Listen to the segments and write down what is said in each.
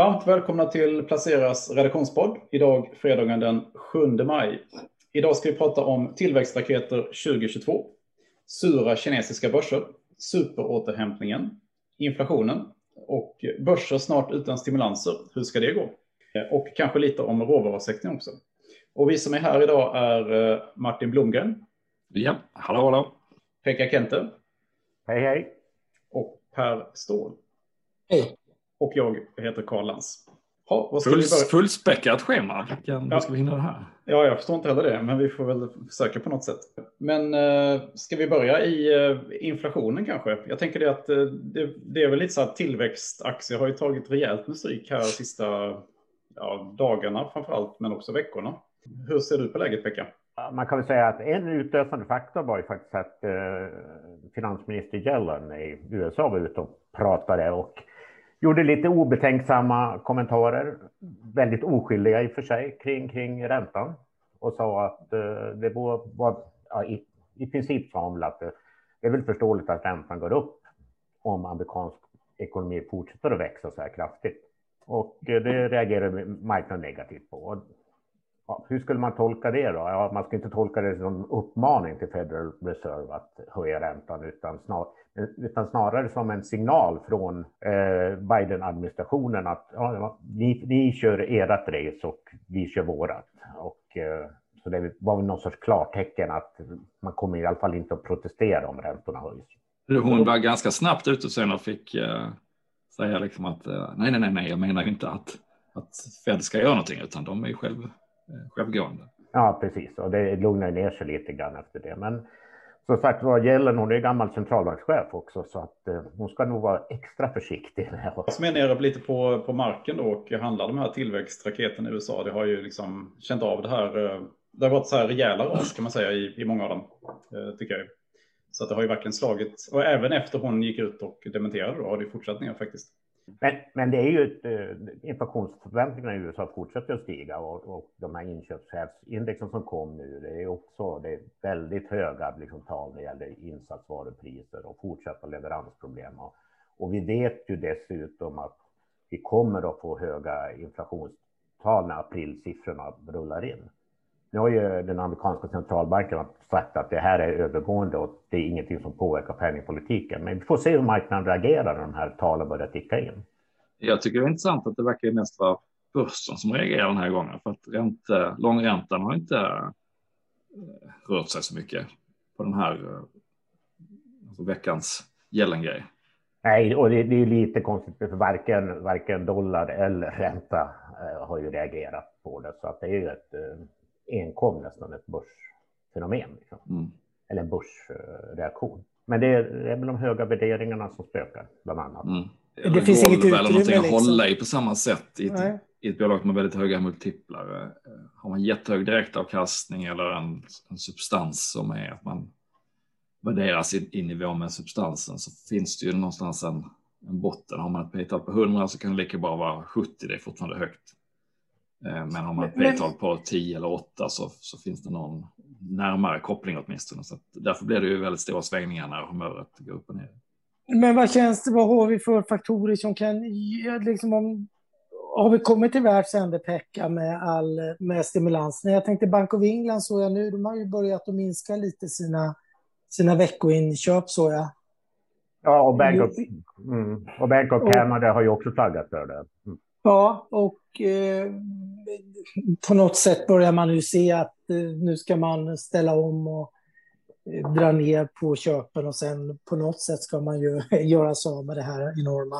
Varmt välkomna till Placeras redaktionspodd. Idag fredagen den 7 maj. Idag ska vi prata om tillväxtraketer 2022, sura kinesiska börser, superåterhämtningen, inflationen och börser snart utan stimulanser. Hur ska det gå? Och kanske lite om råvarusektorn också. Och vi som är här idag är eh, Martin Blomgren. Ja, hallå hallå. Pekka Kente. Hej hej. Och Per Ståhl. Hej. Och jag heter Karl Lans. Ja, Full, fullspäckat schema. Vilken, ja. ska vi hinna det här? Ja, jag förstår inte heller det, men vi får väl försöka på något sätt. Men eh, ska vi börja i eh, inflationen kanske? Jag tänker det att eh, det, det, är väl lite så att tillväxtaktier har ju tagit rejält med stryk här de sista ja, dagarna framför allt, men också veckorna. Hur ser du på läget, Pekka? Man kan väl säga att en utlösande faktor var ju faktiskt att eh, finansminister Yellen i USA var ute och pratade och gjorde lite obetänksamma kommentarer, väldigt oskyldiga i och för sig, kring, kring räntan och sa att eh, det var, var ja, i, i princip sa hon att det, det är väl förståeligt att räntan går upp om amerikansk ekonomi fortsätter att växa så här kraftigt. Och eh, det reagerar marknaden negativt på. Ja, hur skulle man tolka det då? Ja, man ska inte tolka det som en uppmaning till Federal Reserve att höja räntan utan, snar, utan snarare som en signal från eh, Biden-administrationen att ja, ni, ni kör ert race och vi kör vårat. Och, eh, så det var väl någon sorts klartecken att man kommer i alla fall inte att protestera om räntorna höjs. Hon var ganska snabbt ute sen och fick eh, säga liksom att eh, nej, nej, nej, jag menar inte att, att Fed ska göra någonting utan de är ju själva självgående. Ja, precis. Och det lugnar ner sig lite grann efter det. Men som sagt vad gäller hon är gammal centralbankschef också så att eh, hon ska nog vara extra försiktig. Som är nere lite på, på marken då och handlar de här tillväxtraketen i USA. Det har ju liksom känt av det här. Eh, det har varit så här rejäla ras kan man säga i, i många av dem, eh, tycker jag. Så att det har ju verkligen slagit. Och även efter hon gick ut och dementerade då har det fortsatt ner faktiskt. Men, men det är ju ett, eh, inflationsförväntningarna i USA fortsätter att stiga och, och de här inköpschefsindexen som kom nu, det är också det är väldigt höga liksom, tal när det gäller insatsvarupriser och fortsatta leveransproblem. Och, och vi vet ju dessutom att vi kommer att få höga inflationstal när aprilsiffrorna rullar in. Nu har ju den amerikanska centralbanken sagt att det här är övergående och det är ingenting som påverkar penningpolitiken. Men vi får se hur marknaden reagerar när de här talen börjar ticka in. Jag tycker det är intressant att det verkar mest vara börsen som reagerar den här gången för att ränte, långräntan har inte eh, rört sig så mycket på den här eh, alltså veckans gällengrej. Nej, och det, det är lite konstigt för varken, varken dollar eller ränta eh, har ju reagerat på det så att det är ju ett enkom nästan ett börsfenomen. Liksom. Mm. Eller en börsreaktion. Men det är, det är väl de höga värderingarna som spökar, bland annat. Mm. Det, det finns inget utrymme. någonting att liksom. hålla i på samma sätt i ett, i ett bolag med väldigt höga multiplar. Eh, har man jättehög direktavkastning eller en, en substans som är att man värderas i, i nivå med substansen så finns det ju någonstans en, en botten. Har man ett p på 100 så kan det lika bra vara 70, det är fortfarande högt. Eh, men har man ett p-tal på 10 eller 8 så, så finns det någon närmare koppling åtminstone. Så därför blir det ju väldigt stora svängningar när humöret går upp och ner. Men vad känns det, vad har vi för faktorer som kan, liksom om, har vi kommit till världs ände Pekka med all med stimulansen? Jag tänkte Bank of England såg jag nu, de har ju börjat att minska lite sina, sina veckoinköp såg jag. Ja, och Bank of, mm, och Bank of Canada har ju också flaggat för det. Mm. Ja, och eh, på något sätt börjar man ju se att eh, nu ska man ställa om och eh, dra ner på köpen och sen på något sätt ska man ju göra sig av med det här enorma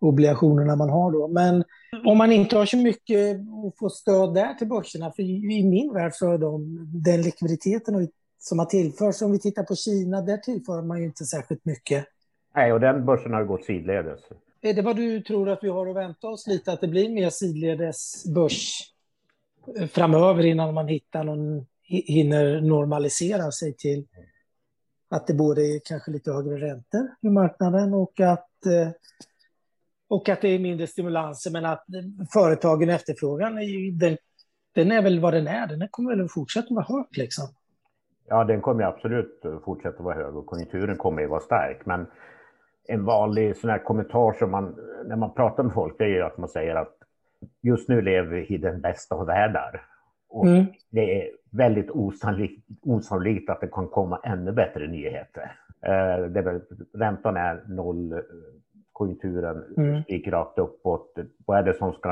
obligationerna man har då. Men om man inte har så mycket att få stöd där till börserna, för i min värld så är de, den likviditeten som har tillförts, om vi tittar på Kina, där tillför man ju inte särskilt mycket. Nej, och den börsen har gått sidledes. Eh, är det vad du tror att vi har att vänta oss lite, att det blir mer sidledes börs eh, framöver innan man hittar någon, hinner normalisera sig till att det både är kanske lite högre räntor i marknaden och att, eh, och att det är mindre stimulanser, men att företagen efterfrågan är ju, den, den är väl vad den är, den kommer väl fortsätta vara hög liksom. Ja, den kommer absolut fortsätta vara hög och konjunkturen kommer ju vara stark, men en vanlig sån här kommentar som man, när man pratar med folk, det är ju att man säger att just nu lever vi i den bästa av världar. Och mm. det är väldigt osannolikt, osannolikt att det kan komma ännu bättre nyheter. Eh, det är väl, räntan är noll, konjunkturen mm. gick rakt uppåt. Vad är, det som ska,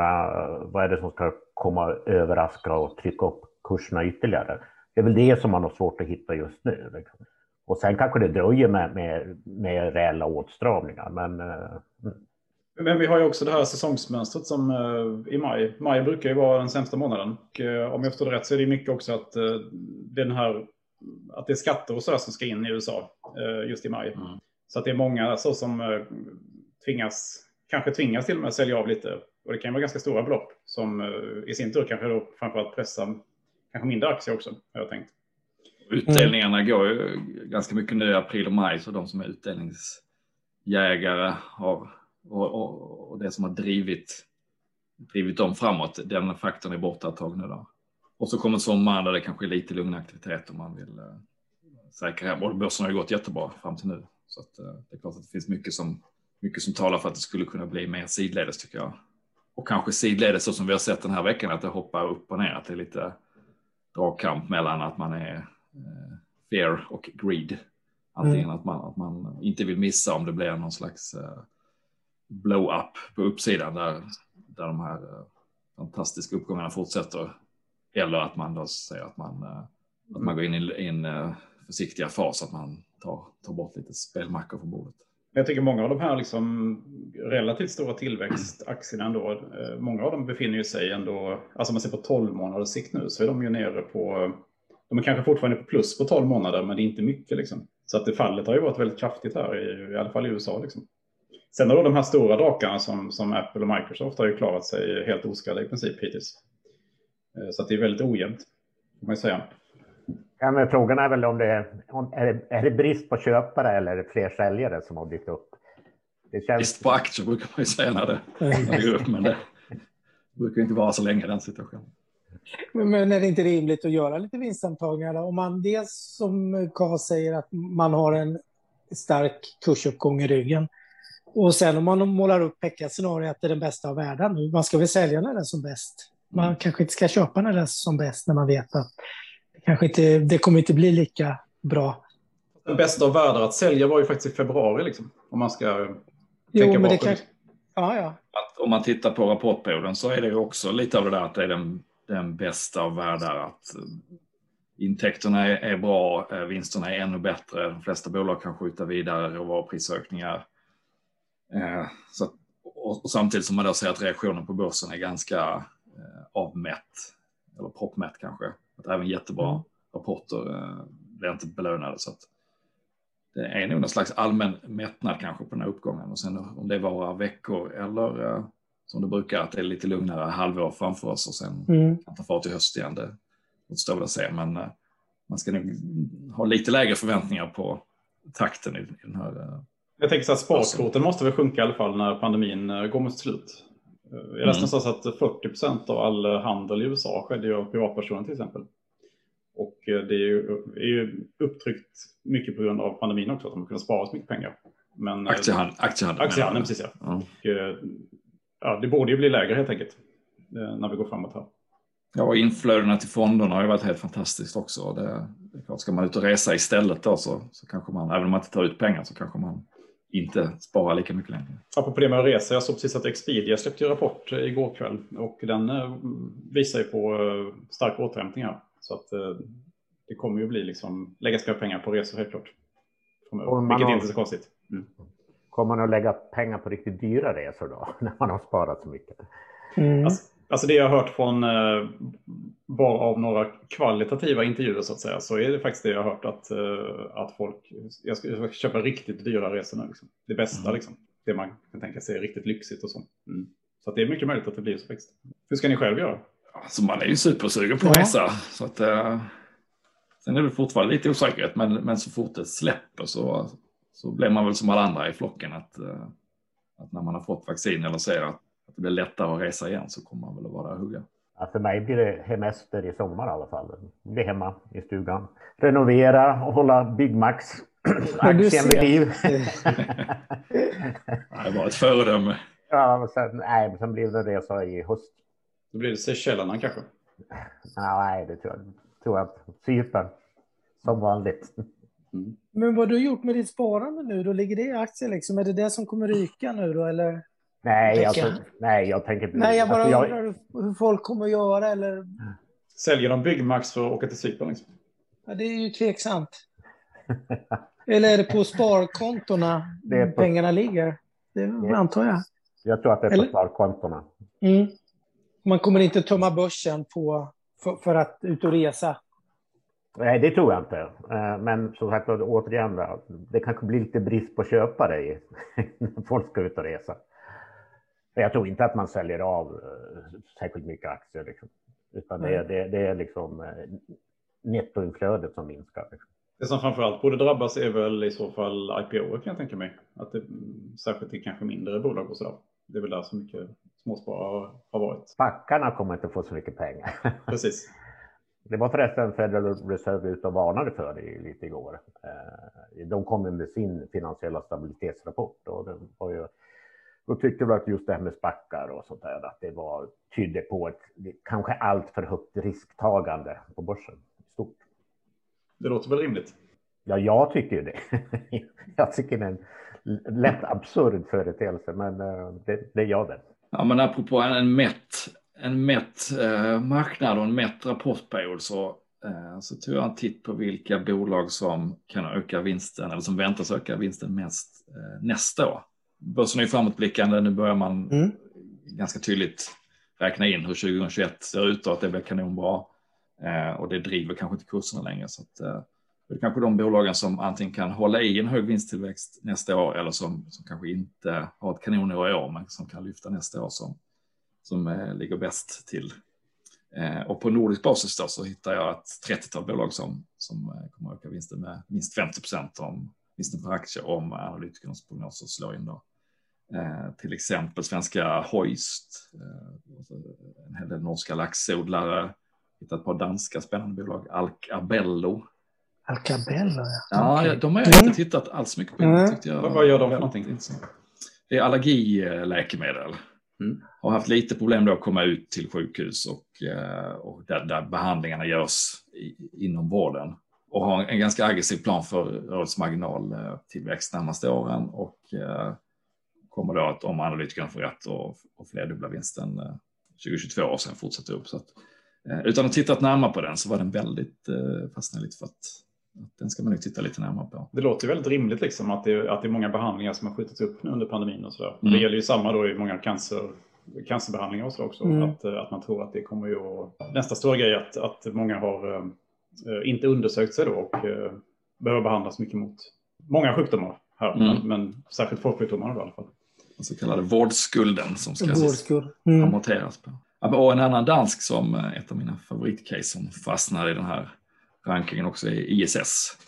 vad är det som ska komma överraska och trycka upp kurserna ytterligare? Det är väl det som man har svårt att hitta just nu. Liksom. Och sen kanske det dröjer med, med, med reella åtstramningar. Men, mm. men vi har ju också det här säsongsmönstret som uh, i maj. Maj brukar ju vara den sämsta månaden. Och, uh, om jag förstår det rätt så är det mycket också att, den här, att det är skatter och så som ska in i USA just i maj. Mm. Så att det är många så som tvingas, kanske tvingas till och med sälja av lite. Och det kan vara ganska stora belopp som i sin tur kanske då framförallt pressar kanske mindre aktier också, har jag tänkt. Mm. Utdelningarna mm. går ju ganska mycket nu i april och maj, så de som är utdelningsjägare har, och, och, och det som har drivit, drivit dem framåt, den faktorn är borta ett tag nu. Då. Och så kommer sommaren där det kanske är lite lugn aktivitet om man vill eh, säkra hem. Och börsen har ju gått jättebra fram till nu. Så att, eh, det är klart att det finns mycket som, mycket som talar för att det skulle kunna bli mer sidledes tycker jag. Och kanske sidledes så som vi har sett den här veckan, att det hoppar upp och ner, att det är lite dragkamp mellan att man är fear och greed. Antingen mm. att, man, att man inte vill missa om det blir någon slags eh, blow-up på uppsidan där, där de här eh, fantastiska uppgångarna fortsätter. Eller att man då säger att man, eh, att man går in i en eh, försiktiga fas, att man tar, tar bort lite spelmackor från bordet. Jag tycker många av de här liksom relativt stora tillväxtaktierna ändå, eh, många av dem befinner sig ändå, alltså om man ser på 12 månaders sikt nu så är de ju nere på, de är kanske fortfarande på plus på 12 månader men det är inte mycket liksom. Så att det fallet har ju varit väldigt kraftigt här, i, i alla fall i USA liksom. Sen har då de här stora drakarna som, som Apple och Microsoft har ju klarat sig helt oskadda i princip hittills. Eh, så att det är väldigt ojämnt, får man ju säga. Ja, men frågan är väl om det är, om, är, det, är det brist på köpare eller är det fler säljare som har dykt upp? Det känns... Brist på aktier brukar man ju säga när det, när det går upp, men det brukar inte vara så länge den situationen. Men, är det inte rimligt att göra lite vinstantagningar? Om man dels som Karl säger att man har en stark kursuppgång i ryggen och sen om man målar upp Pekka-scenariot att det är den bästa av världen. Man ska väl sälja när det är som bäst. Man mm. kanske inte ska köpa när det är som bäst när man vet att kanske inte, det kommer inte bli lika bra. Den bästa av världar att sälja var ju faktiskt i februari, liksom, om man ska jo, tänka bakåt. Kan... Ja, ja. Att om man tittar på rapportperioden så är det ju också lite av det där att det är den, den bästa av världar. Att eh, intäkterna är, bra, eh, vinsterna är ännu bättre. De flesta bolag kan skjuta vidare råvaruprisökningar. Eh, så och, och, samtidigt som man då ser att reaktionen på börsen är ganska avmätt, eller proppmätt kanske. Att även jättebra mm. rapporter blir inte belönade. Så att det är nog någon slags allmän mättnad kanske på den här uppgången. Och sen om det varar veckor eller som det brukar, att det är lite lugnare halvår framför oss och sen mm. kan ta fart i höst igen. Det återstår väl att se, men eh, man ska nog ha lite lägre förväntningar på takten i, i den här. Eh, Jag tänker så att sparkvoten måste väl sjunka i alla fall när pandemin eh, går mot slut. Jag läste mm. någonstans att 40 procent av all handel i USA skedde ju av privatpersoner till exempel. Och det är ju, är ju upptryckt mycket på grund av pandemin också, att de har kunnat spara så mycket pengar. Men, eh, aktiehandel. Aktiehandel, aktiehandel precis ja. Mm. Och, ja. Det borde ju bli lägre helt enkelt när vi går framåt här. Ja, och inflödena till fonderna har ju varit helt fantastiskt också. Det, det är klart, ska man ut och resa istället då så, så kanske man, även om man inte tar ut pengar så kanske man inte spara lika mycket längre. Apropå det med att resa, jag såg precis att Expedia släppte en rapport igår kväll och den eh, visar ju på eh, stark återhämtning här. Så att eh, det kommer ju bli liksom, läggas mer pengar på resor helt klart. Vilket har, inte är så konstigt. Mm. Kommer man att lägga pengar på riktigt dyra resor då, när man har sparat så mycket? Mm. Alltså, Alltså det jag har hört från eh, bara av några kvalitativa intervjuer så att säga så är det faktiskt det jag har hört att, eh, att folk, jag ska, jag ska köpa riktigt dyra resor nu. Liksom. Det bästa mm. liksom. Det man kan tänka sig är riktigt lyxigt och så. Mm. Så det är mycket möjligt att det blir så faktiskt. Hur ska ni själv göra? Alltså man är ju supersugen på att ja. resa. Så att, eh, sen är det fortfarande lite osäkerhet men, men så fort det släpper så, så blir man väl som alla andra i flocken att, eh, att när man har fått vaccin eller ser att att det blir lättare att resa igen så kommer man väl att vara där och hugga. Ja, för mig blir det hemester i sommar i alla fall. Bli hemma i stugan, renovera och hålla Big Max aktien vid liv. det var ett föredöme. Ja, sen, nej, sen blev det en resa i höst. Då blir det Seychellerna kanske? Nej, det tror jag, tror jag inte. Cypern, som vanligt. Mm. Men vad har du gjort med ditt sparande nu? Då ligger det i aktier liksom? Är det det som kommer ryka nu då eller? Nej, alltså, nej, jag tänker inte. Nej, jag bara alltså, undrar jag... hur folk kommer att göra eller? Säljer de Byggmax för att åka till Cypern? Liksom? Ja, det är ju tveksamt. eller är det på sparkontona det på... pengarna ligger? Det ja. antar jag. Jag tror att det är på eller? sparkontona. Mm. Man kommer inte tömma börsen på, för, för att ut och resa Nej, det tror jag inte. Eh, men som sagt, återigen, det kanske blir lite brist på köpare när folk ska ut och resa. Jag tror inte att man säljer av eh, särskilt mycket aktier. Liksom. Utan det är, det, det är liksom eh, nettoinflödet som minskar. Liksom. Det som framförallt borde drabbas är väl i så fall IPO kan jag tänka mig. Att det, särskilt i kanske mindre bolag och sådär. Det är väl där så mycket småsparare har varit. Backarna kommer inte få så mycket pengar. Precis. Det var förresten Federal Reserve ut och varnade för det lite igår. Eh, de kom med sin finansiella stabilitetsrapport och det var ju, då tyckte vi att just det här med spackar och sånt där, att det var tydde på ett kanske allt för högt risktagande på börsen stort. Det låter väl rimligt? Ja, jag tycker ju det. jag tycker det är en lätt absurd företeelse, men eh, det, det gör det. Ja, men apropå en mätt en mätt eh, marknad och en mätt rapportperiod så, eh, så tog jag en titt på vilka bolag som kan öka vinsten eller som väntas öka vinsten mest eh, nästa år. Börsen är framåtblickande, nu börjar man mm. ganska tydligt räkna in hur 2021 ser ut och att det blir kanonbra. Eh, och det driver kanske inte kurserna längre. Så att, eh, det är kanske de bolagen som antingen kan hålla i en hög vinsttillväxt nästa år eller som, som kanske inte har ett kanonår i år men som kan lyfta nästa år som, som eh, ligger bäst till. Eh, och på nordisk basis då så hittar jag ett 30-tal bolag som, som eh, kommer att öka vinsten med minst 50 procent om vinsten per aktie om analytikernas prognoser slår in. Då. Eh, till exempel svenska Hoist, eh, en hel del norska laxodlare, hittat ett par danska spännande bolag, Alcabello. Alcabello, ja. Ja, de har jag inte mm. tittat alls mycket på. Mm. Jag, Vad gör de för någonting? Det är allergiläkemedel. Mm. Har haft lite problem då att komma ut till sjukhus och, eh, och där, där behandlingarna görs i, inom vården. Och har en ganska aggressiv plan för rörelsemarginaltillväxt eh, närmaste åren och eh, kommer då att om analytikerna får rätt och, och flerdubbla vinsten eh, 2022 och sen fortsätter upp. Så att, utan att titta närmare på den så var den väldigt, fastnade lite för att den ska man nog titta lite närmare på. Det låter ju väldigt rimligt liksom att det, att det är många behandlingar som har skjutits upp nu under pandemin och sådär. Mm. Det gäller ju samma då i många cancer, cancerbehandlingar och så också. Mm. Att, att man tror att det kommer ju att... Nästa stora grej är att, att många har äh, inte undersökt sig då och äh, behöver behandlas mycket mot många sjukdomar här, mm. men, men särskilt folksjukdomar i alla fall. Den så kallade vårdskulden som ska Vårdskuld. mm. amorteras på. Och en annan dansk som eh, ett av mina favoritcase som fastnade i den här rankingen också i ISS.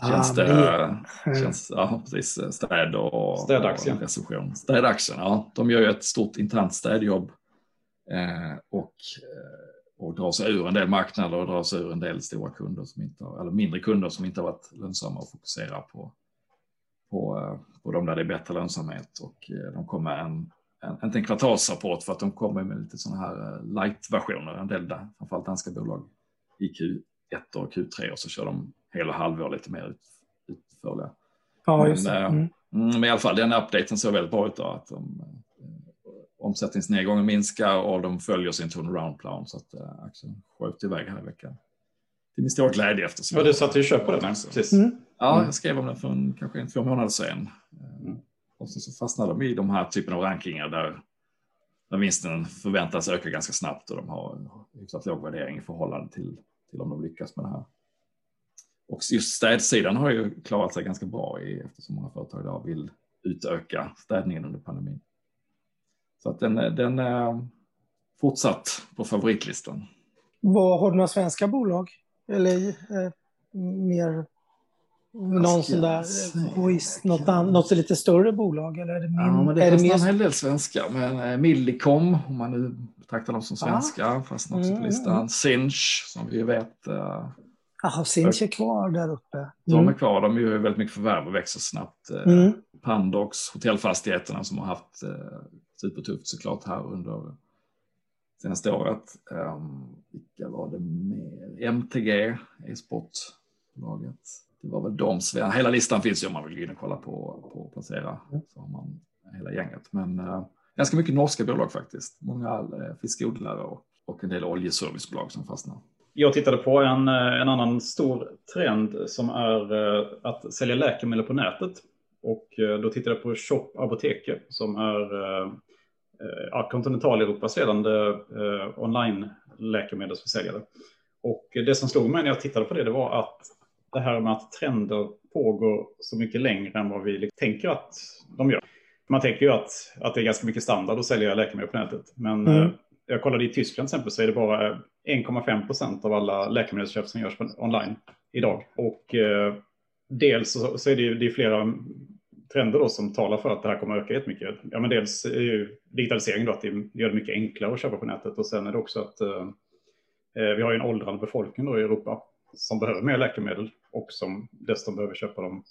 Tjänste, ah, tjänst, ja, precis, städ och, städaktien. och reception. Städaktien, ja. De gör ju ett stort internt städjobb eh, och, eh, och drar sig ur en del marknader och drar sig ur en del stora kunder som inte har, eller mindre kunder som inte har varit lönsamma och fokusera på, på, eh, på de där det är bättre lönsamhet. Och eh, de kommer en, en, inte en kvartalsrapport för att de kommer med lite sådana här light-versioner, en del där, framförallt danska bolag i Q, ett och Q3 och så kör de hela halvår lite mer utförliga. Ja, just det. Mm. Men i alla fall den updaten ser väldigt bra ut då, att de, eh, omsättningsnedgången minskar och de följer sin turnaround-plan så att äh, aktien sköt iväg här i veckan. Till min stora glädje eftersom... Ja, du satte ju köp på den precis. Mm. Ja, jag skrev om den för en, kanske en två månader sedan. Mm. Och så fastnade de i de här typen av rankingar där, där vinsten förväntas öka ganska snabbt och de har hyfsat låg värdering i förhållande till till om de lyckas med det här. Och just städsidan har ju klarat sig ganska bra i, eftersom många företag idag vill utöka städningen under pandemin. Så att den, den är fortsatt på favoritlistan. Vad, har du några svenska bolag? Eller eh, mer någon sån där hoist, något, något lite större bolag? Eller är det, min, ja, men det är det mer... en hel del svenska. Men eh, Millicom, om man nu betraktar dem som svenska, ah. fastnar också på mm, listan. Mm. Sinch, som vi vet. Uh, Jaha, Sinch är kvar där uppe. Mm. De är kvar, de gör väldigt mycket förvärv och växer snabbt. Eh, mm. Pandox, hotellfastigheterna som har haft eh, supertufft såklart här under senaste året. Um, vilka var det mer? MTG, e-sportbolaget. Det var väl de. Hela listan finns ju om man vill gå in och kolla på, på placera. Så har man hela gänget. Men uh, ganska mycket norska bolag faktiskt. Många eh, fiskodlare och, och en del oljeservicebolag som fastnar. Jag tittade på en, eh, en annan stor trend som är eh, att sälja läkemedel på nätet. Och då tittade jag på Shop Apoteket som är ja, kontinentaleuropas ledande eh, online-läkemedelsförsäljare. Och det som slog mig när jag tittade på det, det var att det här med att trender pågår så mycket längre än vad vi liksom tänker att de gör. Man tänker ju att, att det är ganska mycket standard att sälja läkemedel på nätet. Men mm. Eh, jag kollade i Tyskland till exempel så är det bara 1,5 procent av alla läkemedelsköp som görs online idag. Och eh, dels så, så är det ju det är flera trender då som talar för att det här kommer att öka jättemycket. Ja, men dels är ju digitalisering då att det gör det mycket enklare att köpa på nätet och sen är det också att eh, eh, vi har ju en åldrande befolkning då i Europa som behöver mer läkemedel och som dessutom behöver köpa dem,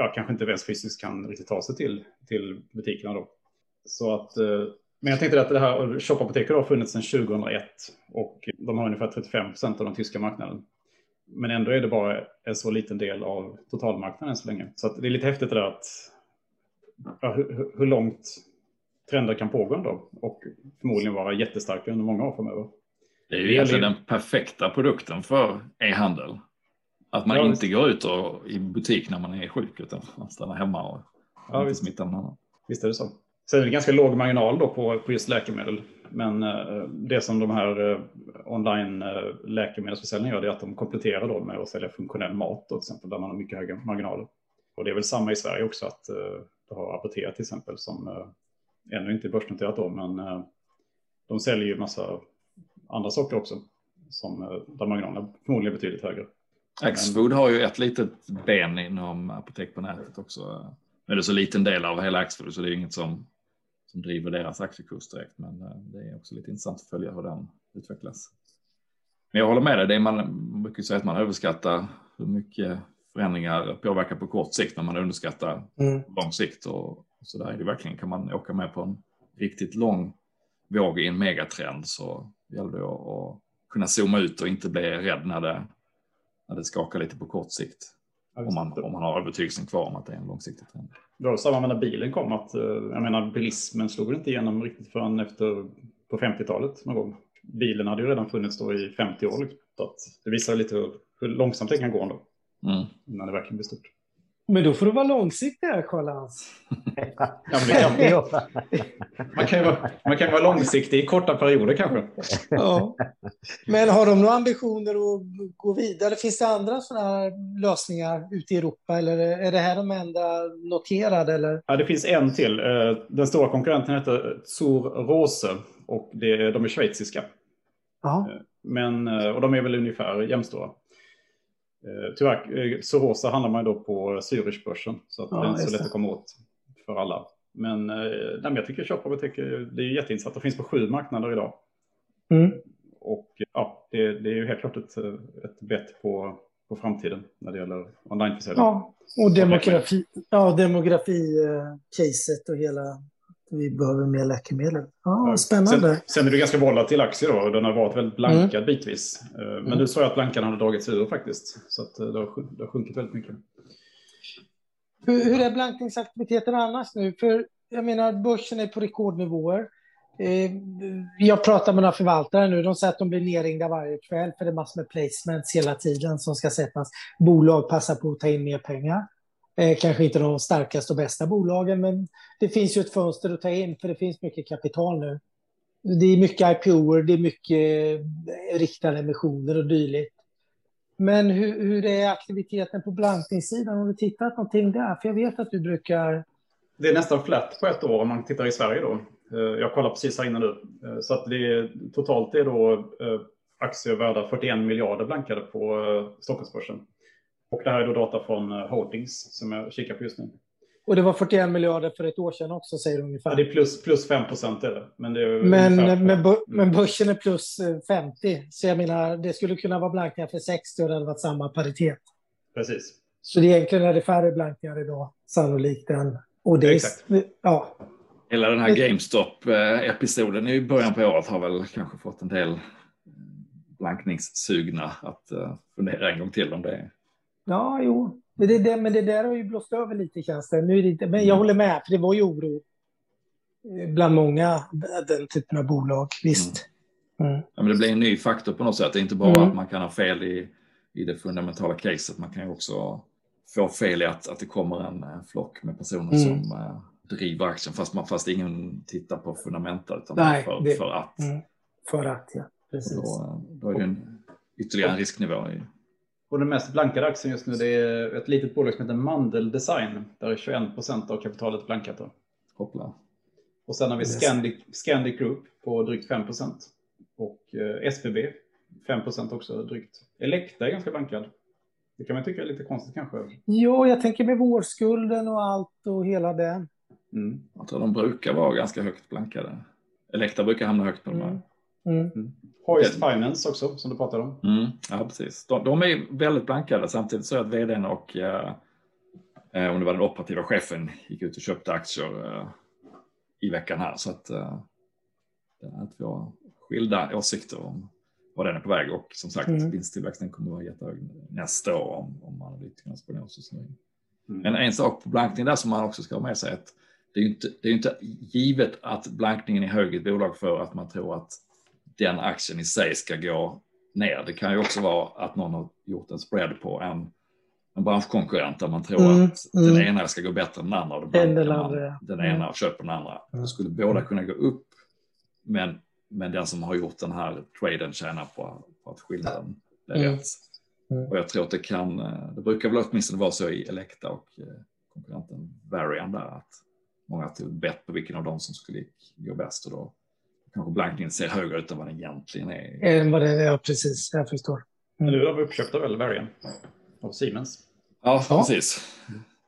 ja, kanske inte ens fysiskt kan riktigt ta sig till, till butikerna då. Så att, eh, men jag tänkte att det här shopapoteket har funnits sedan 2001 och de har ungefär 35 procent av den tyska marknaden. Men ändå är det bara en så liten del av totalmarknaden så länge. Så det är lite häftigt det där att ja, hur, hur, långt trender kan pågå ändå och förmodligen vara jättestarka under många år framöver. Det är ju egentligen den perfekta produkten för e-handel. Att man ja, inte visst. går ut och, i butik när man är sjuk utan man stannar hemma och ja, inte smittar någon annan. Visst är det så. Sen är det ganska låg marginal då på, på just läkemedel. Men eh, det som de här eh, online eh, läkemedelsförsäljningarna gör är att de kompletterar då med att sälja funktionell mat då, till exempel där man har mycket höga marginaler. Och det är väl samma i Sverige också att eh, du har Apotea till exempel som eh, ännu inte är börsnoterat då, men eh, de säljer ju massa andra saker också som eh, där marginalerna förmodligen är betydligt högre. Axfood har ju ett litet ben inom apotek på nätet också. Men det är så liten del av hela Axfood så det är inget som, som driver deras aktiekurs direkt. Men det är också lite intressant att följa hur den utvecklas. Men jag håller med dig, det är man brukar säga att man överskattar hur mycket förändringar påverkar på kort sikt när man underskattar mm. lång sikt. Och, och så där är det verkligen, kan man åka med på en riktigt lång våg i en megatrend så gäller det att kunna zooma ut och inte bli rädd när det, när det skakar lite på kort sikt. om, man, om man har övertygelsen kvar om att det är en långsiktig trend. Det var samma när bilen kom, att eh, jag menar bilismen slog inte igenom riktigt förrän efter på 50-talet någon gång. Bilen hade ju redan funnits då i 50 år. Liksom. Så att det visar lite hur, hur långsamt det kan gå ändå. Mm. När det verkligen blir stort. Men då får du vara långsiktig här, Karl-Hans. ja, man, kan vara, man kan vara långsiktig i korta perioder kanske. ja. Men har de några ambitioner att gå vidare? Finns det andra sådana här lösningar ute i Europa? Eller är det här de enda noterade? Eller? Ja, det finns en till. Eh, den stora konkurrenten heter Zur Rose och det, de är schweiziska. Aha. Eh, men, eh, och de är väl ungefär jämstora. Eh, tyvärr, eh, Sorosa handlar man då på Zürichbörsen så att ja, det är inte så lätt att komma åt för alla. Men, eh, nej, jag tycker Shop-apotek det är jätteintressant. Det finns på sju marknader idag. Mm. Och ja, det, det, är ju helt klart ett, ett bett på, på framtiden när det gäller onlineförsäljning. Ja, och demografi, ja, demografi-caset och hela vi behöver mer läkemedel. Ja, spännande. Sen, sen är det ganska volatil aktie då och den har varit väldigt blankad mm. bitvis. Eh, men mm. nu såg jag att blankan hade dragits ur faktiskt. Så att eh, det, har, det har sjunkit väldigt mycket. Hur, hur är blankningsaktiviteten annars nu? För jag menar, börsen är på rekordnivåer. Eh, jag pratar med några förvaltare nu. De säger att de blir nerringda varje kväll för det är massor med placements hela tiden som ska sättas. Bolag passar på att ta in mer pengar. Eh, kanske inte de starkaste och bästa bolagen, men det finns ju ett fönster att ta in för det finns mycket kapital nu. Det är mycket IPO, det är mycket eh, riktade emissioner och dylikt. Men hur, hur är aktiviteten på blankningssidan? Har du tittat någonting där? För jag vet att du brukar... Det är nästan flat på ett år om man tittar i Sverige då. Eh, jag kollar precis här inne nu. Eh, så att det är, totalt är då aktier värda 41 miljarder blankade på Stockholmsbörsen. Och det här är då data från Holdings som jag kikar på just nu. Och det var 41 miljarder för ett år sedan också, säger du ungefär. Ja, det är plus, plus 5 procent är det. Men, det är men, men, men börsen är plus 50. Så jag menar, det skulle kunna vara blankningar för 60 och det hade varit samma paritet. Precis. Så det egentligen är det färre blankningar idag, sannolikt än... Och det Exakt. ja. Hela den här GameStop-episoden i början på året har väl kanske fått en del blankningssugna att fundera en gång till om det. Ja, jo. Men det, det, men det där har ju blåst över lite känns det. Nu är det inte, men jag håller med, för det var ju oro bland många den typen av bolag, visst. Mm. Mm. Ja, men det blir en ny faktor på något sätt. Det är inte bara mm. att man kan ha fel i, i det fundamentala caset. Man kan ju också få fel i att, att det kommer en, en flock med personer mm. som uh, driver aktien fast, man, fast ingen tittar på fundamenta utan Nej, för, det, för att. Mm. För att, ja. Precis. Då, då, är det en, ytterligare en risknivå. I. Och den mest blankade aktien just nu det är ett litet bolag som heter Mandel Design. Där är 21 procent av kapitalet blankat. Då. Hoppla. Och sen har vi Scandic, Scandic Group på drygt 5 procent. Och eh, SBB 5 procent också drygt. Elekta är ganska blankad. Det kan man tycka är lite konstigt kanske. Jo, jag tänker med vårskulden och allt och hela den. Mm. Jag tror de brukar vara ganska högt blankade. Elekta brukar hamna högt på de här. Mm. Mm. Hoist Finance också, som du pratade om. Mm. Ja, precis. De, de, är väldigt blankade. Samtidigt så är att vdn och, eh, om det var den operativa chefen, gick ut och köpte aktier eh, i veckan här. Så att, eh, att vi har skilda åsikter om var den är på väg. Och som sagt, mm. vinsttillväxten kommer att vara jättehög nästa år om, om analytikernas prognoser in. Mm. Men en sak på blankning där som man också ska ha med sig är att det är inte, det är inte givet att blankningen är hög i ett bolag för att man tror att den aktien i sig ska gå ner. Det kan ju också vara att någon har gjort en spread på en, en branschkonkurrent där man tror mm, att mm. den ena ska gå bättre än den andra. Och den, man, den ena och köper den andra. Mm. Då skulle båda kunna gå upp. Men, men den som har gjort den här traden tjänar på, på att skillnaden blir mm. rätt. Mm. Och jag tror att det kan, det brukar väl åtminstone vara så i Elekta och eh, konkurrenten Varian där att många tog bett på vilken av dem som skulle gå bäst och då kanske blankningen ser högre ut än vad den egentligen är. Än vad det är, precis, jag förstår. Mm. Nu har vi uppköpta väl Varian av Siemens. Ja, ja. precis.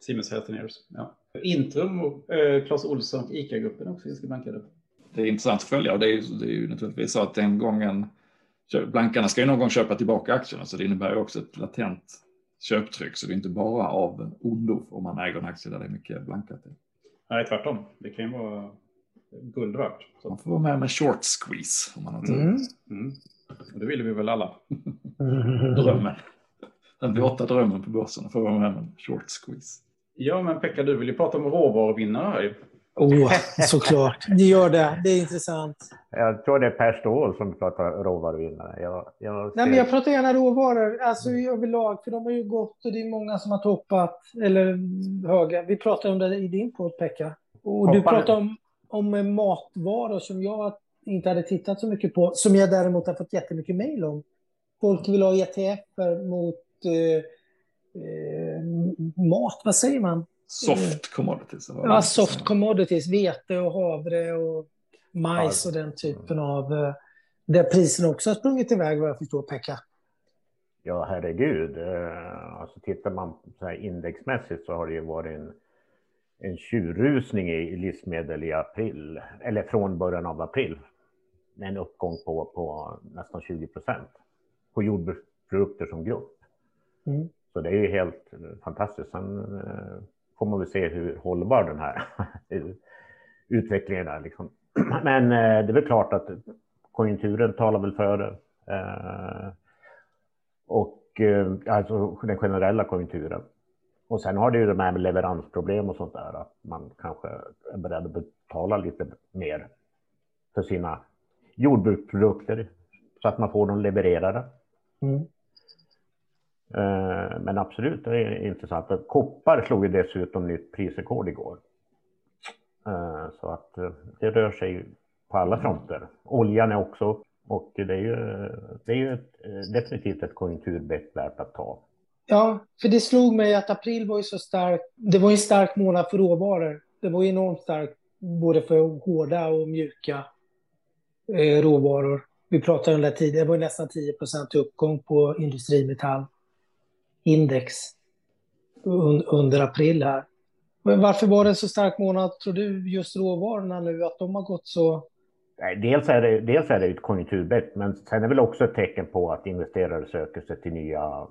Siemens Healthineers. Ja. Intrum och eh, Clas Ohlson och ICA-gruppen också ganska blankade. Det är intressant att följa och det är, det är ju naturligtvis så att den gången blankarna ska ju någon gång köpa tillbaka aktierna så det innebär ju också ett latent köptryck så det är inte bara av ondo om man äger en aktie där det är mycket blankat. Nej, tvärtom. Det kan ju vara guld värt. Så. Man får vara med med short squeeze om man har tur. Mm. Mm. Det vill vi väl alla. Drömmen. Den våta drömmen på börsen får vara med med short squeeze. Ja, men Pekka, du vill ju prata om råvaruvinnare här Oh, såklart. Det gör det. Det är intressant. Jag tror det är Per Ståhl som pratar råvaruvinnare. Jag, jag Nej, men jag pratar gärna råvaror alltså överlag, för de har ju gått och det är många som har toppat eller höga. Vi pratar om det i din podd, Pekka. Och Hoppar. du pratar om, om matvaror som jag inte hade tittat så mycket på, som jag däremot har fått jättemycket mejl om. Folk vill ha ETF mot eh, eh, mat, vad säger man? Soft commodities? Ja, soft commodities, vete och havre och majs och den typen av... Eh, där priserna också har sprungit iväg vad jag förstår, Pekka. Ja, herregud. Eh, alltså, tittar man så här indexmässigt så har det ju varit en, en tjurrusning i livsmedel i april, eller från början av april. Med en uppgång på, på nästan 20 procent på jordbruksprodukter som grupp. Mm. Så det är ju helt fantastiskt. Sen eh, får man väl se hur hållbar den här utvecklingen är. Liksom. Men eh, det är väl klart att konjunkturen talar väl för det. Eh, och eh, alltså den generella konjunkturen. Och sen har det ju det här med leveransproblem och sånt där, att man kanske är beredd att betala lite mer för sina jordbruksprodukter så att man får dem levererade. Mm. Eh, men absolut, det är intressant. Koppar slog ju dessutom nytt prisrekord igår. Eh, så att eh, det rör sig på alla fronter. Oljan är också och det är ju, det är ju ett, definitivt ett konjunkturbett värt att ta. Ja, för det slog mig att april var ju så stark. Det var en stark månad för råvaror. Det var enormt starkt både för hårda och mjuka eh, råvaror. Vi pratade om det tidigare, det var nästan 10 procent uppgång på industrimetallindex un, under april här. Men Varför var det en så stark månad, tror du, just råvarorna nu, att de har gått så? Dels är det, dels är det ett konjunkturbett, men sen är det väl också ett tecken på att investerare söker sig till nya,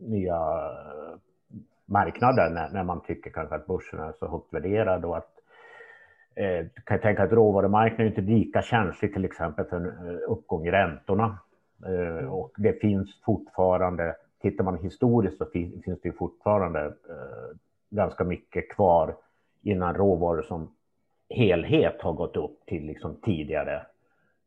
nya marknader när, när man tycker kanske att börsen är så högt värderad och att eh, kan jag tänka att råvarumarknaden är inte lika känslig till exempel för en eh, uppgång i räntorna. Eh, och det finns fortfarande, tittar man historiskt så finns, finns det fortfarande eh, ganska mycket kvar innan råvaror som helhet har gått upp till liksom tidigare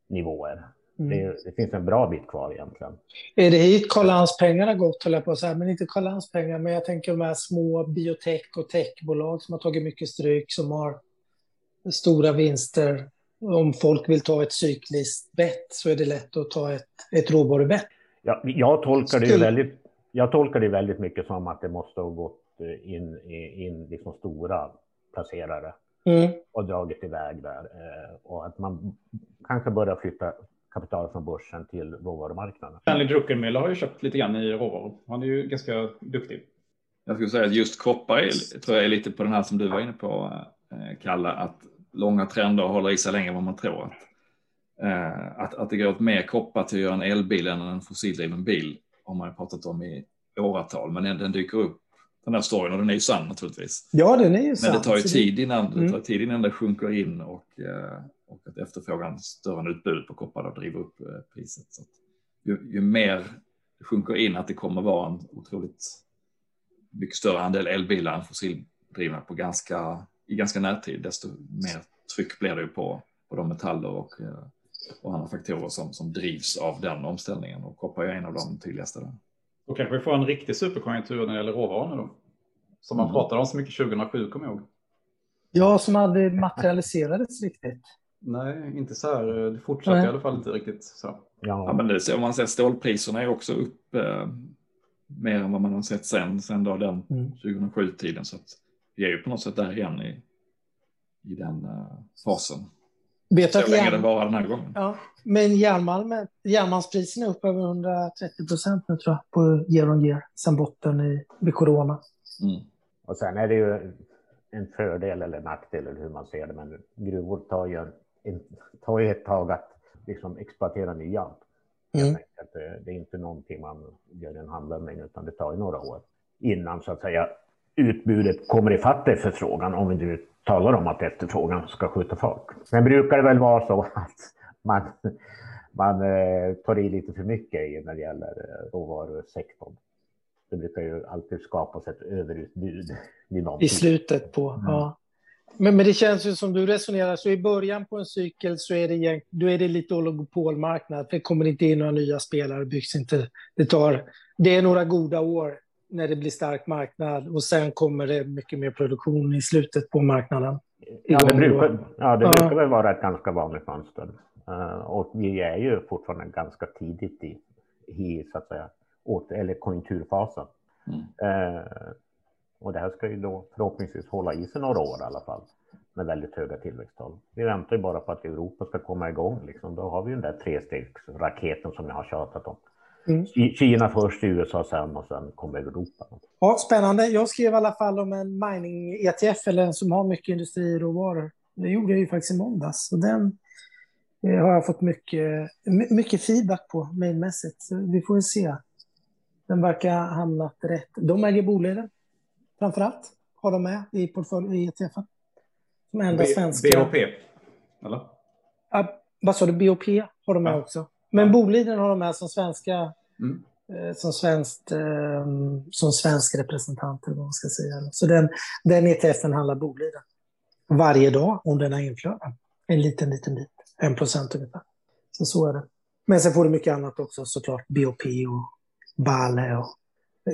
nivåer. Mm. Det, det, finns en bra bit kvar egentligen. Är det hit Karl pengar har gått, höll jag på att säga, men inte Karl Lans pengar, men jag tänker de här små biotech och techbolag som har tagit mycket stryk, som har stora vinster. Om folk vill ta ett cykliskt bett så är det lätt att ta ett, ett råvarubett. Ja, jag, tolkar det väldigt, jag tolkar det väldigt mycket som att det måste ha gått eh, in, in liksom stora placerare mm. och dragit iväg där. Eh, och att man kanske börjar flytta kapital från börsen till råvarumarknaden. Stanley Druckenmiller har ju köpt lite grann i råvaror. Han är ju ganska duktig. Jag skulle säga att just koppar är, tror jag är lite på den här som du var inne på, eh, Kalle, att långa trender håller i sig längre än vad man tror. Att, eh, att, att det går åt mer koppar till att göra en elbil än en fossildriven bil har man ju pratat om i åratal, men den, den dyker upp den här storyn och den är ju sann naturligtvis. Ja, den är ju sann. Men det tar ju tid innan, mm. det tar tid innan det sjunker in och, eh, och att efterfrågan större än utbudet på koppar då driver upp eh, priset. Så ju, ju, mer det sjunker in att det kommer vara en otroligt mycket större andel elbilar än fossildrivna på ganska, i ganska närtid, desto mer tryck blir det ju på, på de metaller och, eh, och andra faktorer som, som drivs av den omställningen och koppar är en av de tydligaste. Där. Då kanske vi får en riktig superkonjunktur när det gäller råvaror då. Som man mm. pratade om så mycket 2007, kommer jag ihåg. Ja, som aldrig materialiserades riktigt. Nej, inte så här. Det fortsatte Nej. i alla fall inte riktigt så. Ja, ja men det ser, om man ser stålpriserna är också upp eh, mer än vad man har sett sen, sen då den mm. 2007-tiden. Så att vi är ju på något sätt där igen i, i den uh, fasen. Vet så länge järn... den varar den här gången. Ja, men järnmalmspriserna är upp över 130 procent nu tror jag på year on year sen botten i, vid corona. Mm. Och sen är det ju en fördel eller nackdel eller hur man ser det, men gruvor tar ju, en, tar ju ett tag att liksom exploatera nya. Mm. Det är inte någonting man gör en handvändning utan det tar ju några år innan så att säga utbudet kommer ifatt efterfrågan om vi nu talar om att efterfrågan ska skjuta fart. Sen brukar det väl vara så att man, man eh, tar i lite för mycket när det gäller eh, råvarusektorn. Det brukar ju alltid skapas ett överutbud. I slutet på, mm. ja. Men, men det känns ju som du resonerar, så i början på en cykel så är det, då är det lite oligopolmarknad. Det kommer inte in några nya spelare, byggs inte. Det, tar, det är några goda år när det blir stark marknad och sen kommer det mycket mer produktion i slutet på marknaden. Ja, det brukar, ja, det brukar väl vara ett ganska vanligt mönster. Uh, och vi är ju fortfarande ganska tidigt i, i så att säga, åt, eller konjunkturfasen. Mm. Uh, och det här ska ju då förhoppningsvis hålla i sig några år i alla fall med väldigt höga tillväxttal. Vi väntar ju bara på att Europa ska komma igång. Liksom. Då har vi den där trestegsraketen som jag har tjatat om. Mm. Kina först, USA sen och sen kommer Europa. Ja, spännande. Jag skrev i alla fall om en mining-ETF eller en som har mycket industriråvaror. Det gjorde jag ju faktiskt i måndags. Och den eh, har jag fått mycket, mycket feedback på mejlmässigt. Vi får se. Den verkar ha hamnat rätt. De äger Boliden framför allt. Har de med i portfölj i ETFen. Som enda B svenska. BOP? Eller? Ah, vad sa du? BOP har de med ja. också. Men ja. Boliden har de med som svenska mm. eh, som, svenskt, eh, som svensk representant, eller vad man ska säga. Så den, den ETFen handlar Boliden varje dag om den har inflöden. En liten, liten bit. En procent ungefär. Så så är det. Men sen får du mycket annat också såklart. BOP och Bale och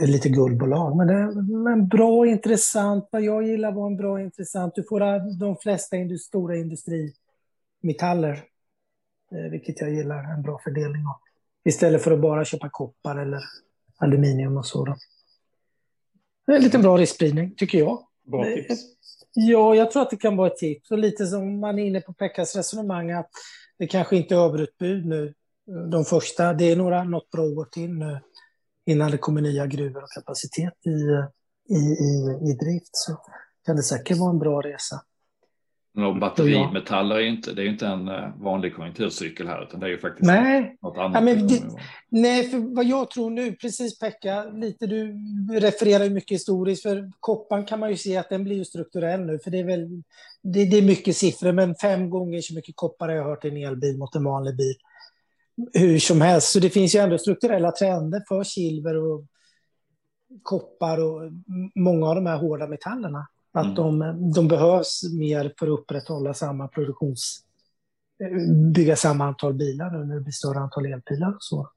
lite guldbolag. Men det är en bra intressant. Vad jag gillar var en bra intressant. Du får de flesta stora industrimetaller Eh, vilket jag gillar, en bra fördelning av. Istället för att bara köpa koppar eller aluminium och så. Det är en liten bra riskspridning, tycker jag. Bra tips. Ja, jag tror att det kan vara ett tips. Och lite som man är inne på Pekkas resonemang, att det kanske inte är överutbud nu. De första, det är några, något bra år till nu innan det kommer nya gruvor och kapacitet i, i, i, i drift. Så kan det säkert vara en bra resa. Och batterimetaller är ju inte, det är inte en eh, vanlig konjunkturcykel här, utan det är ju faktiskt nej. något annat. Ja, men det, nej, för vad jag tror nu, precis Pekka, lite du refererar ju mycket historiskt, för koppan kan man ju se att den blir ju strukturell nu, för det är väl, det, det är mycket siffror, men fem gånger så mycket koppar har jag hört i en elbil mot en vanlig bil. Hur som helst, så det finns ju ändå strukturella trender för silver och koppar och många av de här hårda metallerna. Att mm. de, de behövs mer för att upprätthålla samma produktions... bygga samma antal bilar nu när det blir större antal elbilar och så.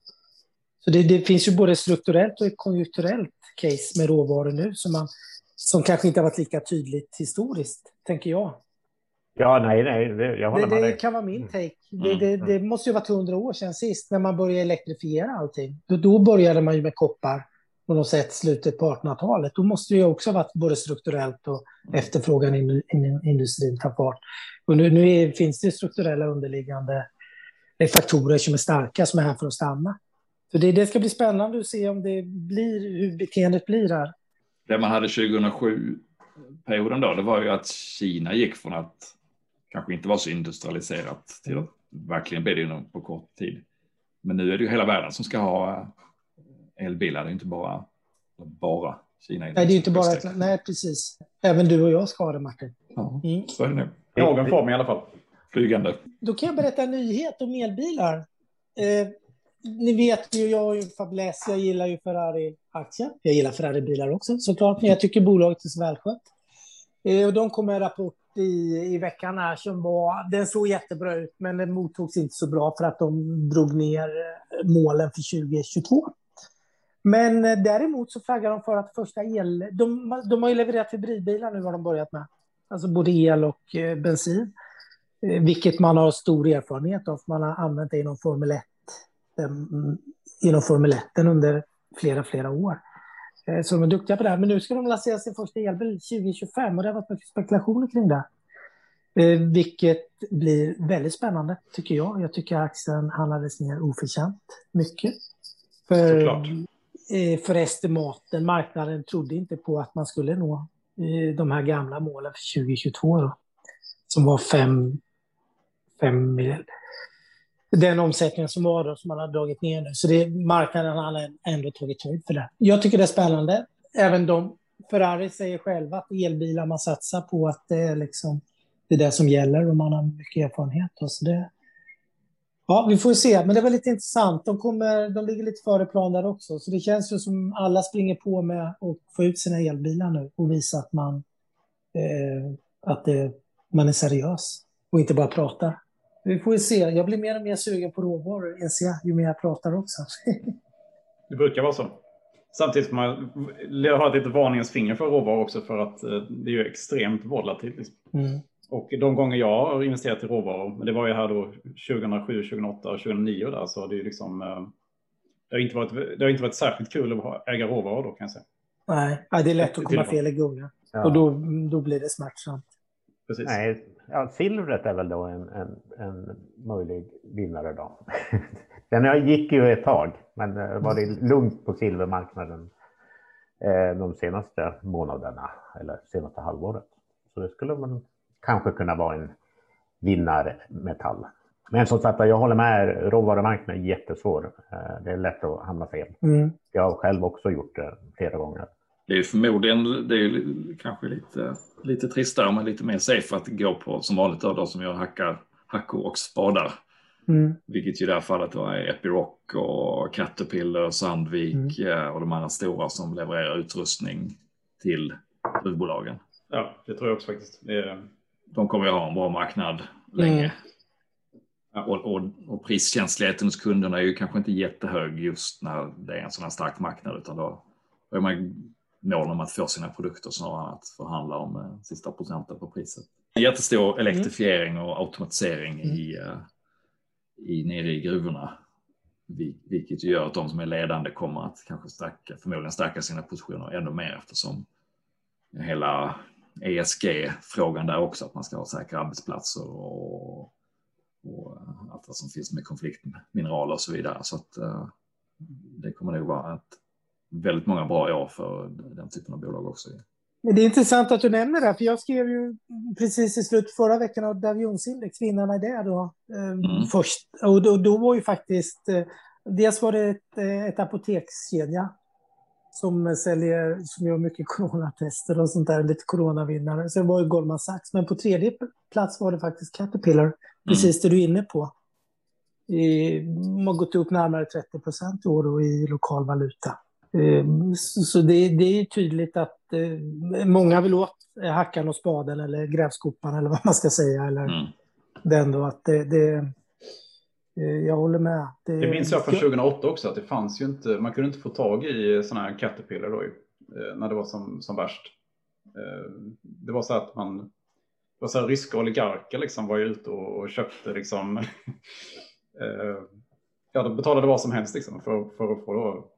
Så det, det finns ju både strukturellt och ett konjunkturellt case med råvaror nu som, man, som kanske inte har varit lika tydligt historiskt, tänker jag. Ja, nej, nej, det, jag håller det, med Det dig. kan vara min take. Det, det, mm. det måste ju varit hundra år sedan sist, när man började elektrifiera allting. Då, då började man ju med koppar på något sätt slutet på 1800-talet. Då måste det ju också ha varit både strukturellt och efterfrågan i industrin ta fart. Och nu, nu är, finns det strukturella underliggande faktorer som är starka, som är här för att stanna. Så det, det ska bli spännande att se om det blir, hur beteendet blir här. Det man hade 2007-perioden då, det var ju att Kina gick från att kanske inte vara så industrialiserat till att verkligen bli det på kort tid. Men nu är det ju hela världen som ska ha elbilar. Det är inte bara, bara Kina. Nej, det är inte bara, ett, nej, precis. Även du och jag ska ha det, Martin. Ja, mm. så är det nu. Någon form i alla fall. Flygande. Då kan jag berätta en nyhet om elbilar. Eh, ni vet ju, jag är ju fabulös. Jag gillar ju Ferrari-aktier. Jag gillar Ferrari-bilar också såklart, men jag tycker bolaget är så välskött. Eh, och de kom med en rapport i, i veckan här som var, den såg jättebra ut, men den mottogs inte så bra för att de drog ner eh, målen för 2022. Men eh, däremot så flaggar de för att första el... De, de har ju levererat hybridbilar nu har de börjat med. Alltså både el och eh, bensin. Vilket man har stor erfarenhet av. Man har använt det inom Formel 1. Mm, inom Formel 1 under flera, flera år. Så de är duktiga på det här. Men nu ska de lansera sin första elbil 2025 och det har varit mycket spekulationer kring det. Vilket blir väldigt spännande, tycker jag. Jag tycker aktien handlades ner oförtjänt mycket. För Såklart. Eh, för estimaten, marknaden trodde inte på att man skulle nå eh, de här gamla målen för 2022 då, som var 5 fem, fem den omsättningen som var då, som man har dragit ner nu. Så det, marknaden har ändå tagit höjd för det. Jag tycker det är spännande. Även de, Ferrari säger själva att elbilar man satsar på, att det är liksom det är det som gäller och man har mycket erfarenhet. Så det, Ja, vi får se. Men det var lite intressant. De, kommer, de ligger lite före plan där också. Så det känns ju som alla springer på med att få ut sina elbilar nu och visa att man, eh, att det, man är seriös och inte bara pratar. Vi får se. Jag blir mer och mer sugen på råvaror, inser jag, ju mer jag pratar också. det brukar vara så. Samtidigt får man har ett litet varningens finger för råvaror också för att eh, det är ju extremt volatilt. Liksom. Mm. Och de gånger jag har investerat i råvaror, men det var ju här då 2007, 2008 och 2009 där, så det är liksom eh, det har, inte varit, det har inte varit särskilt kul att äga råvaror då kan jag säga. Nej, det är lätt att komma fel i gunga. Ja. Och då, då blir det smärtsamt. Precis. Nej, ja, silvret är väl då en, en, en möjlig vinnare då. Den gick ju ett tag, men det var det lugnt på silvermarknaden eh, de senaste månaderna eller senaste halvåret. Så det skulle man kanske kunna vara en vinnarmetall. Men som sagt, jag håller med, råvarumarknaden är jättesvår. Eh, det är lätt att hamna fel. Mm. Jag har själv också gjort det flera gånger. Det är förmodligen, det är kanske lite, lite tristare men lite mer safe att gå på som vanligt då, de som gör hackar, hackor och spadar. Mm. Vilket ju i det här fallet då är Epiroc och Caterpillar, Sandvik mm. Eh, och de andra stora som levererar utrustning till gruvbolagen. Ja, det tror jag också faktiskt. Det är de kommer ju ha en bra marknad länge. Mm. Och, och, och, priskänsligheten hos kunderna är ju kanske inte jättehög just när det är en sån här stark marknad utan då är man mån om att få sina produkter snarare än att förhandla om eh, sista procenten på priset. Jättestor elektrifiering och automatisering mm. i, uh, i, nere i gruvorna. Vilket gör att de som är ledande kommer att kanske stärka, förmodligen stärka sina positioner ännu mer eftersom hela ESG-frågan där också, att man ska ha säkra arbetsplatser och, och allt vad som finns med konfliktmineraler och så vidare. Så att det kommer nog vara ett väldigt många bra år för den typen av bolag också. Det är intressant att du nämner det, för jag skrev ju precis i slutet förra veckan av Davionsindex, vinnarna i det då, eh, mm. först. Och då, då, var ju faktiskt, eh, dels var det ett, eh, ett apotekskedja som säljer, som gör mycket coronatester och sånt där, lite coronavinnare. Sen var ju Goldman Sachs, men på tredje plats var det faktiskt Caterpillar, mm. precis det du är inne på. I, de har gått upp närmare 30 procent i år i lokal valuta. Ehm, så det, det är tydligt att eh, många vill åt hackan och spaden eller grävskopan eller vad man ska säga. Eller mm. den då att det, det eh, jag håller med. Det, det minns jag från 2008 också att det fanns ju inte, man kunde inte få tag i sådana här Caterpillar då eh, när det var som, som värst. Det var så att man, det var så här ryska oligarker liksom var ju ute och, och köpte liksom, ja de betalade vad som helst liksom för, för att få då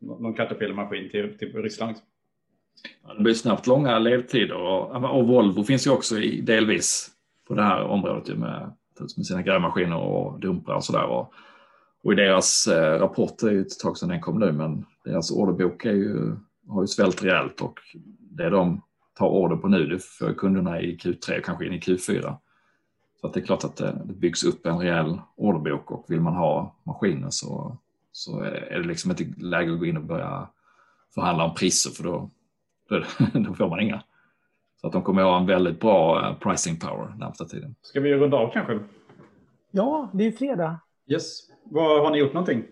någon Caterpillar-maskin till, till Ryssland. Det blir snabbt långa ledtider och, och Volvo finns ju också i, delvis på det här området med, med sina grävmaskiner och dumprar och sådär. Och, och i deras eh, rapport, är ju ett tag sedan den kom nu, men deras orderbok är ju, har ju svällt rejält och det de tar order på nu, det får kunderna i Q3 och kanske in i Q4. Så att det är klart att det, det byggs upp en rejäl orderbok och vill man ha maskiner så så är det liksom inte läge att gå in och börja förhandla om priser för då, då, då får man inga. Så att de kommer att ha en väldigt bra eh, pricing power närmsta tiden. Ska vi runda av kanske? Ja, det är fredag. Yes. Vad, har ni gjort någonting?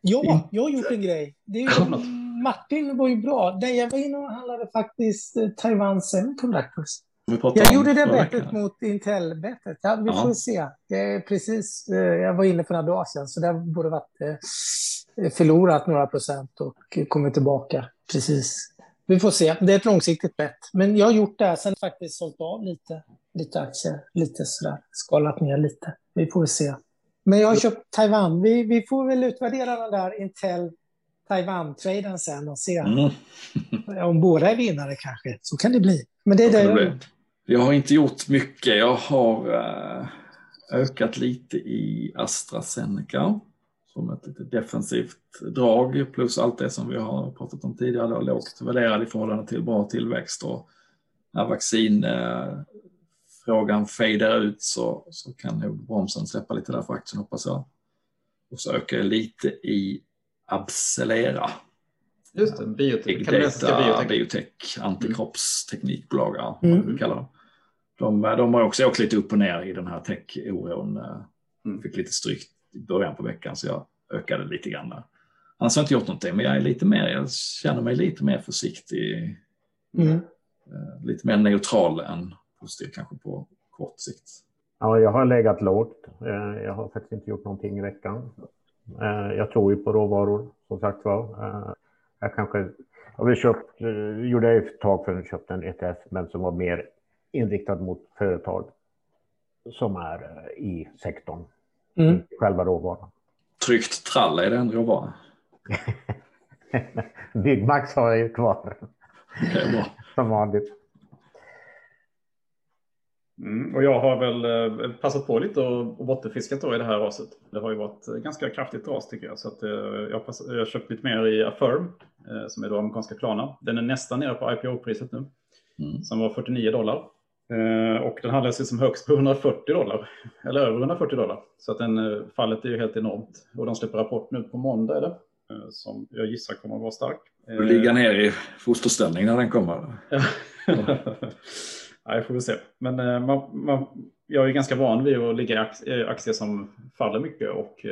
Ja, jag har gjort en grej. Det är, Martin var ju bra. Det jag var inne och handlade faktiskt eh, Taiwan Semiconductors. Jag gjorde det bettet mot Intel-bettet. Ja, vi får se. Jag, precis, eh, jag var inne för några dagar sedan, så det borde varit eh, förlorat några procent och kommit tillbaka. Precis. Vi får se. Det är ett långsiktigt bett. Men jag har gjort det här, sen faktiskt sålt av lite, lite aktier, lite sådär, skalat ner lite. Vi får se. Men jag har köpt Taiwan. Vi, vi får väl utvärdera den där Intel Taiwan-traden sen och se mm. om båda är vinnare kanske. Så kan det bli. Men det är det jag har inte gjort mycket. Jag har eh, ökat lite i AstraZeneca som ett lite defensivt drag plus allt det som vi har pratat om tidigare, då, lågt värderad i förhållande till bra tillväxt och när vaccinfrågan fejdar ut så, så kan nog bromsen släppa lite där för aktien hoppas jag. Och så ökar jag lite i Abcelera. Just det, biotek. Big data, biotech, biotech antikroppsteknikbolag, mm. vad du kallar dem de, de har också åkt lite upp och ner i den här tech-oron. Eh, mm. Fick lite stryk i början på veckan så jag ökade lite grann där. Annars har jag inte gjort någonting, men jag är lite mer, jag känner mig lite mer försiktig. Mm. Eh, lite mer neutral än positiv kanske på kort sikt. Ja, jag har legat lågt. Eh, jag har faktiskt inte gjort någonting i veckan. Jag tror ju på råvaror, som sagt var. Jag kanske, jag har köpt, gjorde jag ett tag för att köpte en ETF, men som var mer inriktad mot företag som är eh, i sektorn, mm. själva råvaran. Tryckt trall, är det en råvara? Byggmax har jag ju kvar. Som vanligt. Mm, och jag har väl eh, passat på lite och, och bottenfiskat då i det här raset. Det har ju varit ganska kraftigt ras tycker jag. Så att, eh, jag, har köpt lite mer i Affirm eh, som är då amerikanska Klarna. Den är nästan nere på IPO-priset nu. Mm. Som var 49 dollar. Eh, och den handlas ju som högst på 140 dollar, eller över 140 dollar. Så att den, eh, fallet är ju helt enormt. Och de släpper rapport nu på måndag det, eh, som jag gissar kommer att vara stark. Du ligga ner i fosterställning när den kommer. ja, får vi se. Men man, man, jag är ganska van vid att ligga i aktier som faller mycket och,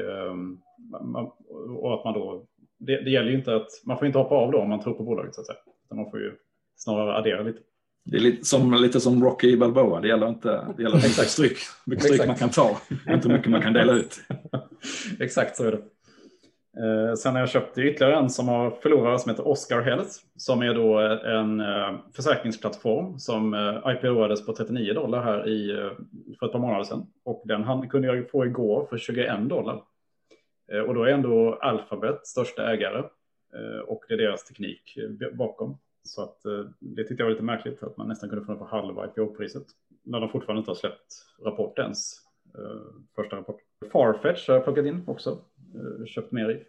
och att man då, det, det, gäller ju inte att, man får inte hoppa av då om man tror på bolaget så att säga. Utan man får ju snarare addera lite. Det är lite som, lite som Rocky Balboa, det gäller inte det gäller mycket stryk, mycket stryk man kan ta, inte mycket man kan dela ut. Exakt så är det. Eh, sen har jag köpt ytterligare en som har förlorat som heter Oscar Health som är då en eh, försäkringsplattform som eh, IPO-ades på 39 dollar här i, för ett par månader sedan. Och den kunde jag få igår för 21 dollar. Eh, och då är ändå Alphabet största ägare och det är deras teknik bakom. Så att, eh, det tyckte jag var lite märkligt att man nästan kunde få den för halva IPO-priset. När de fortfarande inte har släppt rapport ens. Eh, första rapport. Farfetch har jag plockat in också. Eh, köpt mer i.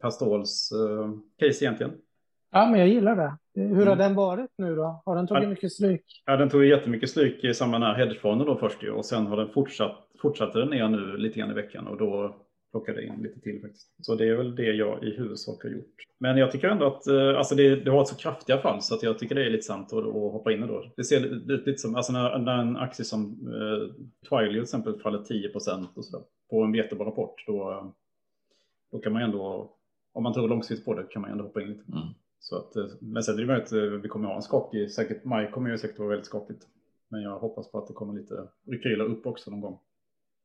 Pastols case egentligen. Ja, men jag gillar det. Hur har mm. den varit nu då? Har den tagit ja, mycket stryk? Ja, den tog jättemycket stryk i samband med hedgefonden då först ju, och sen har den fortsatt, fortsatte den ner nu lite grann i veckan och då plockade in lite till faktiskt. Så det är väl det jag i huvudsak har gjort. Men jag tycker ändå att eh, alltså det, det har ett så kraftiga fall så att jag tycker det är lite sant att, att hoppa in då. Det ser ut lite som, alltså när, när en aktie som eh, Twilio till exempel faller 10 procent och så där, på en jättebra rapport, då, då kan man ändå, om man tror långsiktigt på det, kan man ändå hoppa in lite. Mm. Så att, eh, men sen är det möjligt att vi kommer att ha en skakig, säkert maj kommer ju säkert vara väldigt skakigt. Men jag hoppas på att det kommer lite rekyla upp också någon gång.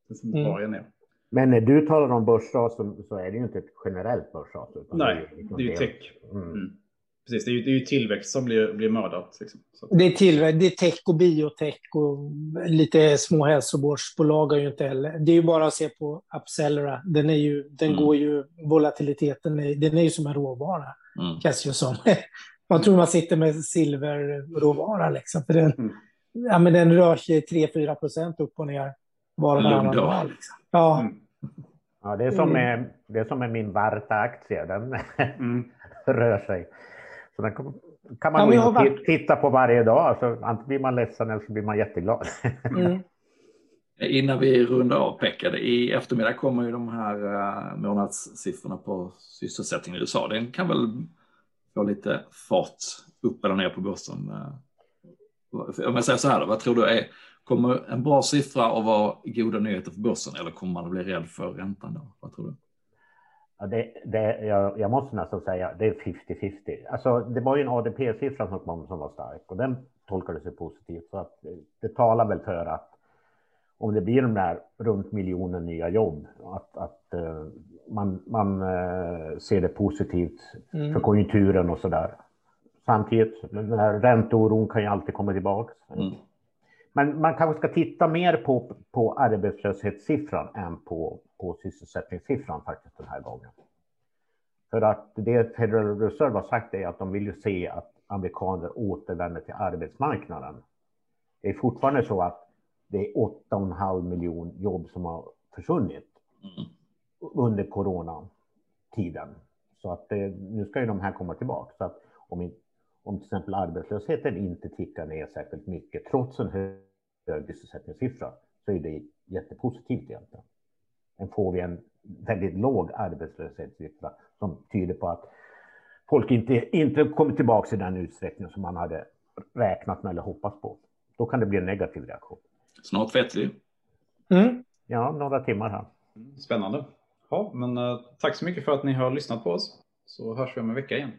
Det som mm. ner. Men när du talar om börsras så, är det ju inte ett generellt börsras. Nej, det är, liksom det är ju tech. Mm. Mm. Precis, det är, ju, det är ju tillväxt som blir, blir mördat. Liksom. Det, är tillväxt, det är tech och biotech och lite små hälsovårdsbolag har ju inte heller. Det är ju bara att se på Upcellera. Den, är ju, den mm. går ju, volatiliteten, är, den är ju som en råvara. Mm. Känns ju som. Man tror man sitter med silverråvara liksom. För den, mm. ja, men den rör sig 3-4 procent upp och ner var och varannan dag. Liksom. Ja. Mm. Ja, det är som med, mm. det är som med min Varta-aktie. Den mm. rör sig. Så den kan man ja, varit... titta på varje dag. Alltså, antingen blir man ledsen eller så blir man jätteglad. Mm. Innan vi rundar av Pekka, i eftermiddag kommer ju de här uh, månadssiffrorna på sysselsättningen i USA. Den kan väl få lite fart upp eller ner på börsen. Uh, om jag säger så här, då, vad tror du är Kommer en bra siffra att vara goda nyheter för börsen eller kommer man att bli rädd för räntan då? Vad tror du? Ja, det, det, jag, jag måste nästan säga det är 50-50. Alltså, det var ju en ADP-siffra som kom som var stark och den tolkades ju positivt. Så att det talar väl för att om det blir de där runt miljonen nya jobb, att, att uh, man, man uh, ser det positivt mm. för konjunkturen och så där. Samtidigt, den här ränteoron kan ju alltid komma tillbaka. Mm. Men man kanske ska titta mer på, på arbetslöshetssiffran än på, på sysselsättningssiffran faktiskt den här gången. För att det Federal Reserve har sagt är att de vill ju se att amerikaner återvänder till arbetsmarknaden. Det är fortfarande så att det är 8,5 miljon jobb som har försvunnit mm. under coronatiden. Så att det, nu ska ju de här komma tillbaka. Så att om, om till exempel arbetslösheten inte tickar ner särskilt mycket, trots en hög sysselsättningssiffra, så är det jättepositivt egentligen. Sen får vi en väldigt låg arbetslöshetssiffra som tyder på att folk inte, inte kommer tillbaka i den utsträckning som man hade räknat med eller hoppats på. Då kan det bli en negativ reaktion. Snart vet vi. Mm. Ja, några timmar här. Spännande. Ja, men uh, tack så mycket för att ni har lyssnat på oss. Så hörs vi om en vecka igen.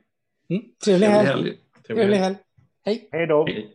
Mm. Trevlig helg. Trevlig helg. Trevlig helg. Hej. Hej då. Hej.